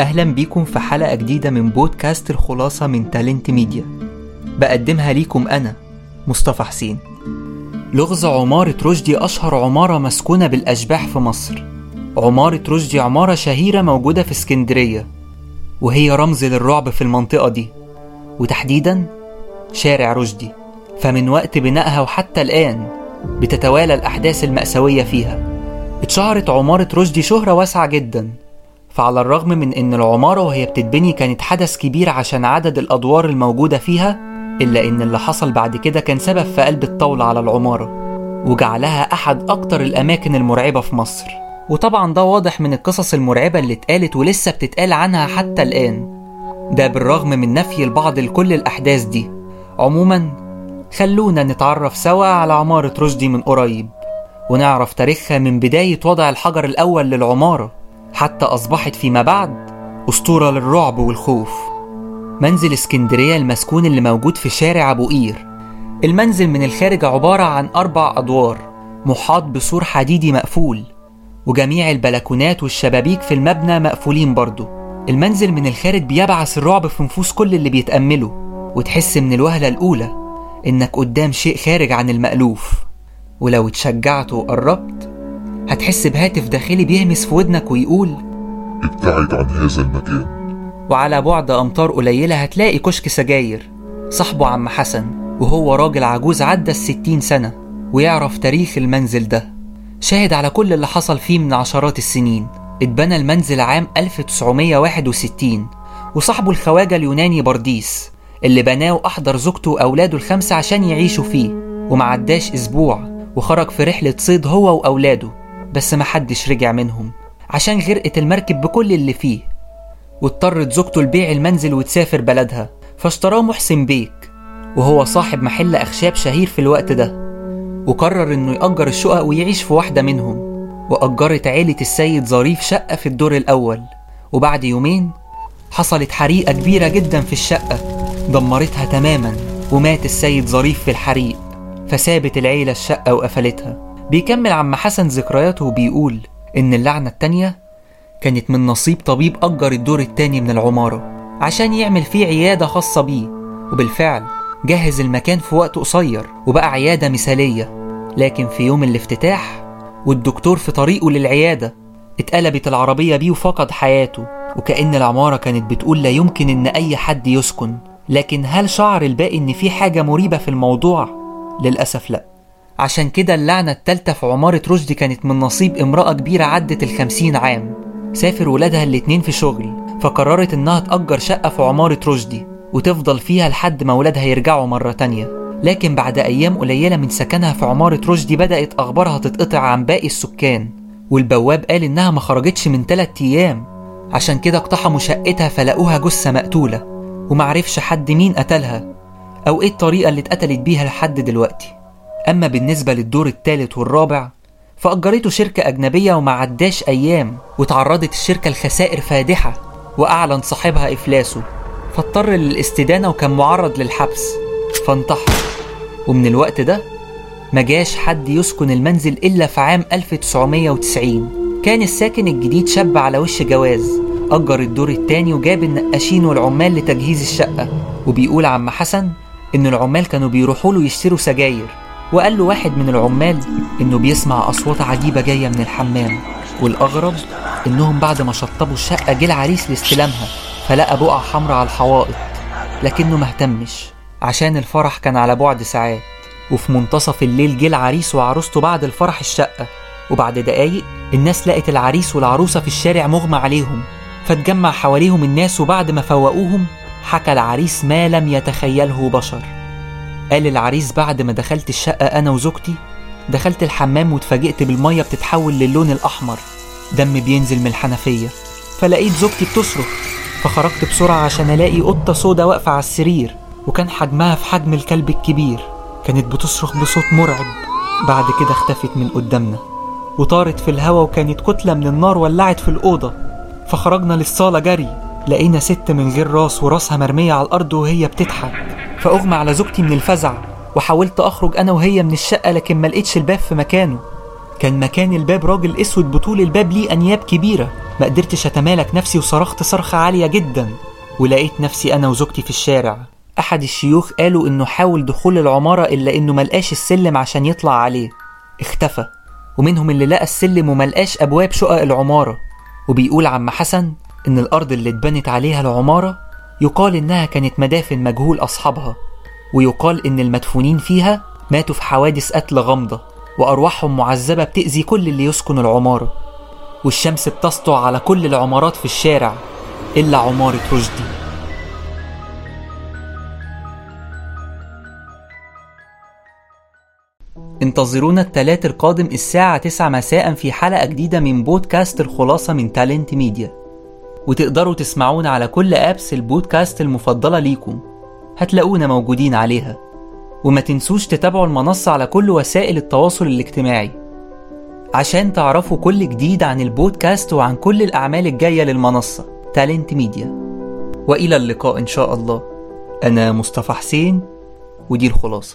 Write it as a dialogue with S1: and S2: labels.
S1: أهلا بيكم في حلقة جديدة من بودكاست الخلاصة من تالنت ميديا بقدمها ليكم أنا مصطفى حسين. لغز عمارة رشدي أشهر عمارة مسكونة بالأشباح في مصر. عمارة رشدي عمارة شهيرة موجودة في اسكندرية. وهي رمز للرعب في المنطقة دي. وتحديدا شارع رشدي. فمن وقت بنائها وحتى الآن بتتوالى الأحداث المأساوية فيها. اتشهرت عمارة رشدي شهرة واسعة جدا. فعلى الرغم من إن العمارة وهي بتتبني كانت حدث كبير عشان عدد الأدوار الموجودة فيها إلا إن اللي حصل بعد كده كان سبب في قلب الطاولة على العمارة وجعلها أحد أكتر الأماكن المرعبة في مصر. وطبعا ده واضح من القصص المرعبة اللي اتقالت ولسه بتتقال عنها حتى الآن. ده بالرغم من نفي البعض لكل الأحداث دي. عموما خلونا نتعرف سوا على عمارة رشدي من قريب ونعرف تاريخها من بداية وضع الحجر الأول للعمارة. حتى أصبحت فيما بعد أسطورة للرعب والخوف. منزل اسكندرية المسكون اللي موجود في شارع أبو قير. المنزل من الخارج عبارة عن أربع أدوار محاط بسور حديدي مقفول وجميع البلكونات والشبابيك في المبنى مقفولين برضه المنزل من الخارج بيبعث الرعب في نفوس كل اللي بيتأمله وتحس من الوهلة الأولى إنك قدام شيء خارج عن المألوف. ولو اتشجعت وقربت هتحس بهاتف داخلي بيهمس في ودنك ويقول
S2: ابتعد عن هذا المكان.
S1: وعلى بعد أمتار قليلة هتلاقي كشك سجاير صاحبه عم حسن وهو راجل عجوز عدى الستين سنة ويعرف تاريخ المنزل ده. شاهد على كل اللي حصل فيه من عشرات السنين. اتبنى المنزل عام 1961 وصاحبه الخواجة اليوناني برديس اللي بناه وأحضر زوجته وأولاده الخمسة عشان يعيشوا فيه ومعداش أسبوع وخرج في رحلة صيد هو وأولاده. بس محدش رجع منهم عشان غرقت المركب بكل اللي فيه. واضطرت زوجته لبيع المنزل وتسافر بلدها فاشتراه محسن بيك وهو صاحب محل أخشاب شهير في الوقت ده. وقرر إنه يأجر الشقق ويعيش في واحدة منهم. وأجرت عيلة السيد ظريف شقة في الدور الأول. وبعد يومين حصلت حريقة كبيرة جدا في الشقة دمرتها تماما ومات السيد ظريف في الحريق فسابت العيلة الشقة وقفلتها. بيكمل عم حسن ذكرياته وبيقول إن اللعنة التانية كانت من نصيب طبيب أجر الدور التاني من العمارة عشان يعمل فيه عيادة خاصة بيه وبالفعل جهز المكان في وقت قصير وبقى عيادة مثالية. لكن في يوم الافتتاح والدكتور في طريقه للعيادة اتقلبت العربية بيه وفقد حياته وكأن العمارة كانت بتقول لا يمكن إن أي حد يسكن. لكن هل شعر الباقي إن في حاجة مريبة في الموضوع؟ للأسف لأ. عشان كده اللعنة التالتة في عمارة رشدي كانت من نصيب امرأة كبيرة عدت الخمسين عام. سافر ولادها الاتنين في شغل فقررت إنها تأجر شقة في عمارة رشدي وتفضل فيها لحد ما ولادها يرجعوا مرة تانية. لكن بعد أيام قليلة من سكنها في عمارة رشدي بدأت أخبارها تتقطع عن باقي السكان. والبواب قال إنها ما خرجتش من تلات أيام. عشان كده اقتحموا شقتها فلقوها جثة مقتولة ومعرفش حد مين قتلها أو إيه الطريقة اللي اتقتلت بيها لحد دلوقتي. أما بالنسبة للدور الثالث والرابع فأجرته شركة أجنبية وما عداش أيام وتعرضت الشركة لخسائر فادحة وأعلن صاحبها إفلاسه فاضطر للاستدانة وكان معرض للحبس فانتحر. ومن الوقت ده ما جاش حد يسكن المنزل إلا في عام 1990 كان الساكن الجديد شاب على وش جواز أجر الدور التاني وجاب النقاشين والعمال لتجهيز الشقة. وبيقول عم حسن إن العمال كانوا بيروحوا له يشتروا سجاير. وقال له واحد من العمال إنه بيسمع أصوات عجيبة جاية من الحمام والأغرب إنهم بعد ما شطبوا الشقة جه العريس لاستلامها فلقى بقع حمراء على الحوائط لكنه مهتمش عشان الفرح كان على بعد ساعات وفي منتصف الليل جه العريس وعروسته بعد الفرح الشقة وبعد دقايق الناس لقت العريس والعروسة في الشارع مغمى عليهم فاتجمع حواليهم الناس وبعد ما فوقوهم حكى العريس ما لم يتخيله بشر. قال العريس بعد ما دخلت الشقة أنا وزوجتي دخلت الحمام واتفاجئت بالمية بتتحول للون الأحمر دم بينزل من الحنفية فلقيت زوجتي بتصرخ فخرجت بسرعة عشان ألاقي قطة سودا واقفة على السرير وكان حجمها في حجم الكلب الكبير كانت بتصرخ بصوت مرعب بعد كده اختفت من قدامنا وطارت في الهوا وكانت كتلة من النار ولعت في الأوضة فخرجنا للصالة جري لقينا ست من غير راس وراسها مرمية على الأرض وهي بتضحك. فأغمى على زوجتي من الفزع وحاولت أخرج أنا وهي من الشقة لكن ما لقيتش الباب في مكانه. كان مكان الباب راجل أسود بطول الباب ليه أنياب كبيرة. ما قدرتش أتمالك نفسي وصرخت صرخة عالية جدا. ولقيت نفسي أنا وزوجتي في الشارع. أحد الشيوخ قالوا إنه حاول دخول العمارة إلا إنه ملقاش السلم عشان يطلع عليه. اختفى. ومنهم اللي لقى السلم وملقاش أبواب شقق العمارة. وبيقول عم حسن إن الأرض اللي اتبنت عليها العمارة يقال إنها كانت مدافن مجهول أصحابها ويقال إن المدفونين فيها ماتوا في حوادث قتل غامضة وأرواحهم معذبة بتأذي كل اللي يسكن العمارة والشمس بتسطع على كل العمارات في الشارع إلا عمارة رشدي. انتظرونا التلات القادم الساعة 9 مساء في حلقة جديدة من بودكاست الخلاصة من تالنت ميديا وتقدروا تسمعونا على كل apps البودكاست المفضلة ليكم. هتلاقونا موجودين عليها. وما تنسوش تتابعوا المنصة على كل وسائل التواصل الاجتماعي. عشان تعرفوا كل جديد عن البودكاست وعن كل الأعمال الجاية للمنصة تالنت ميديا وإلى اللقاء إن شاء الله. أنا مصطفى حسين ودي الخلاصة.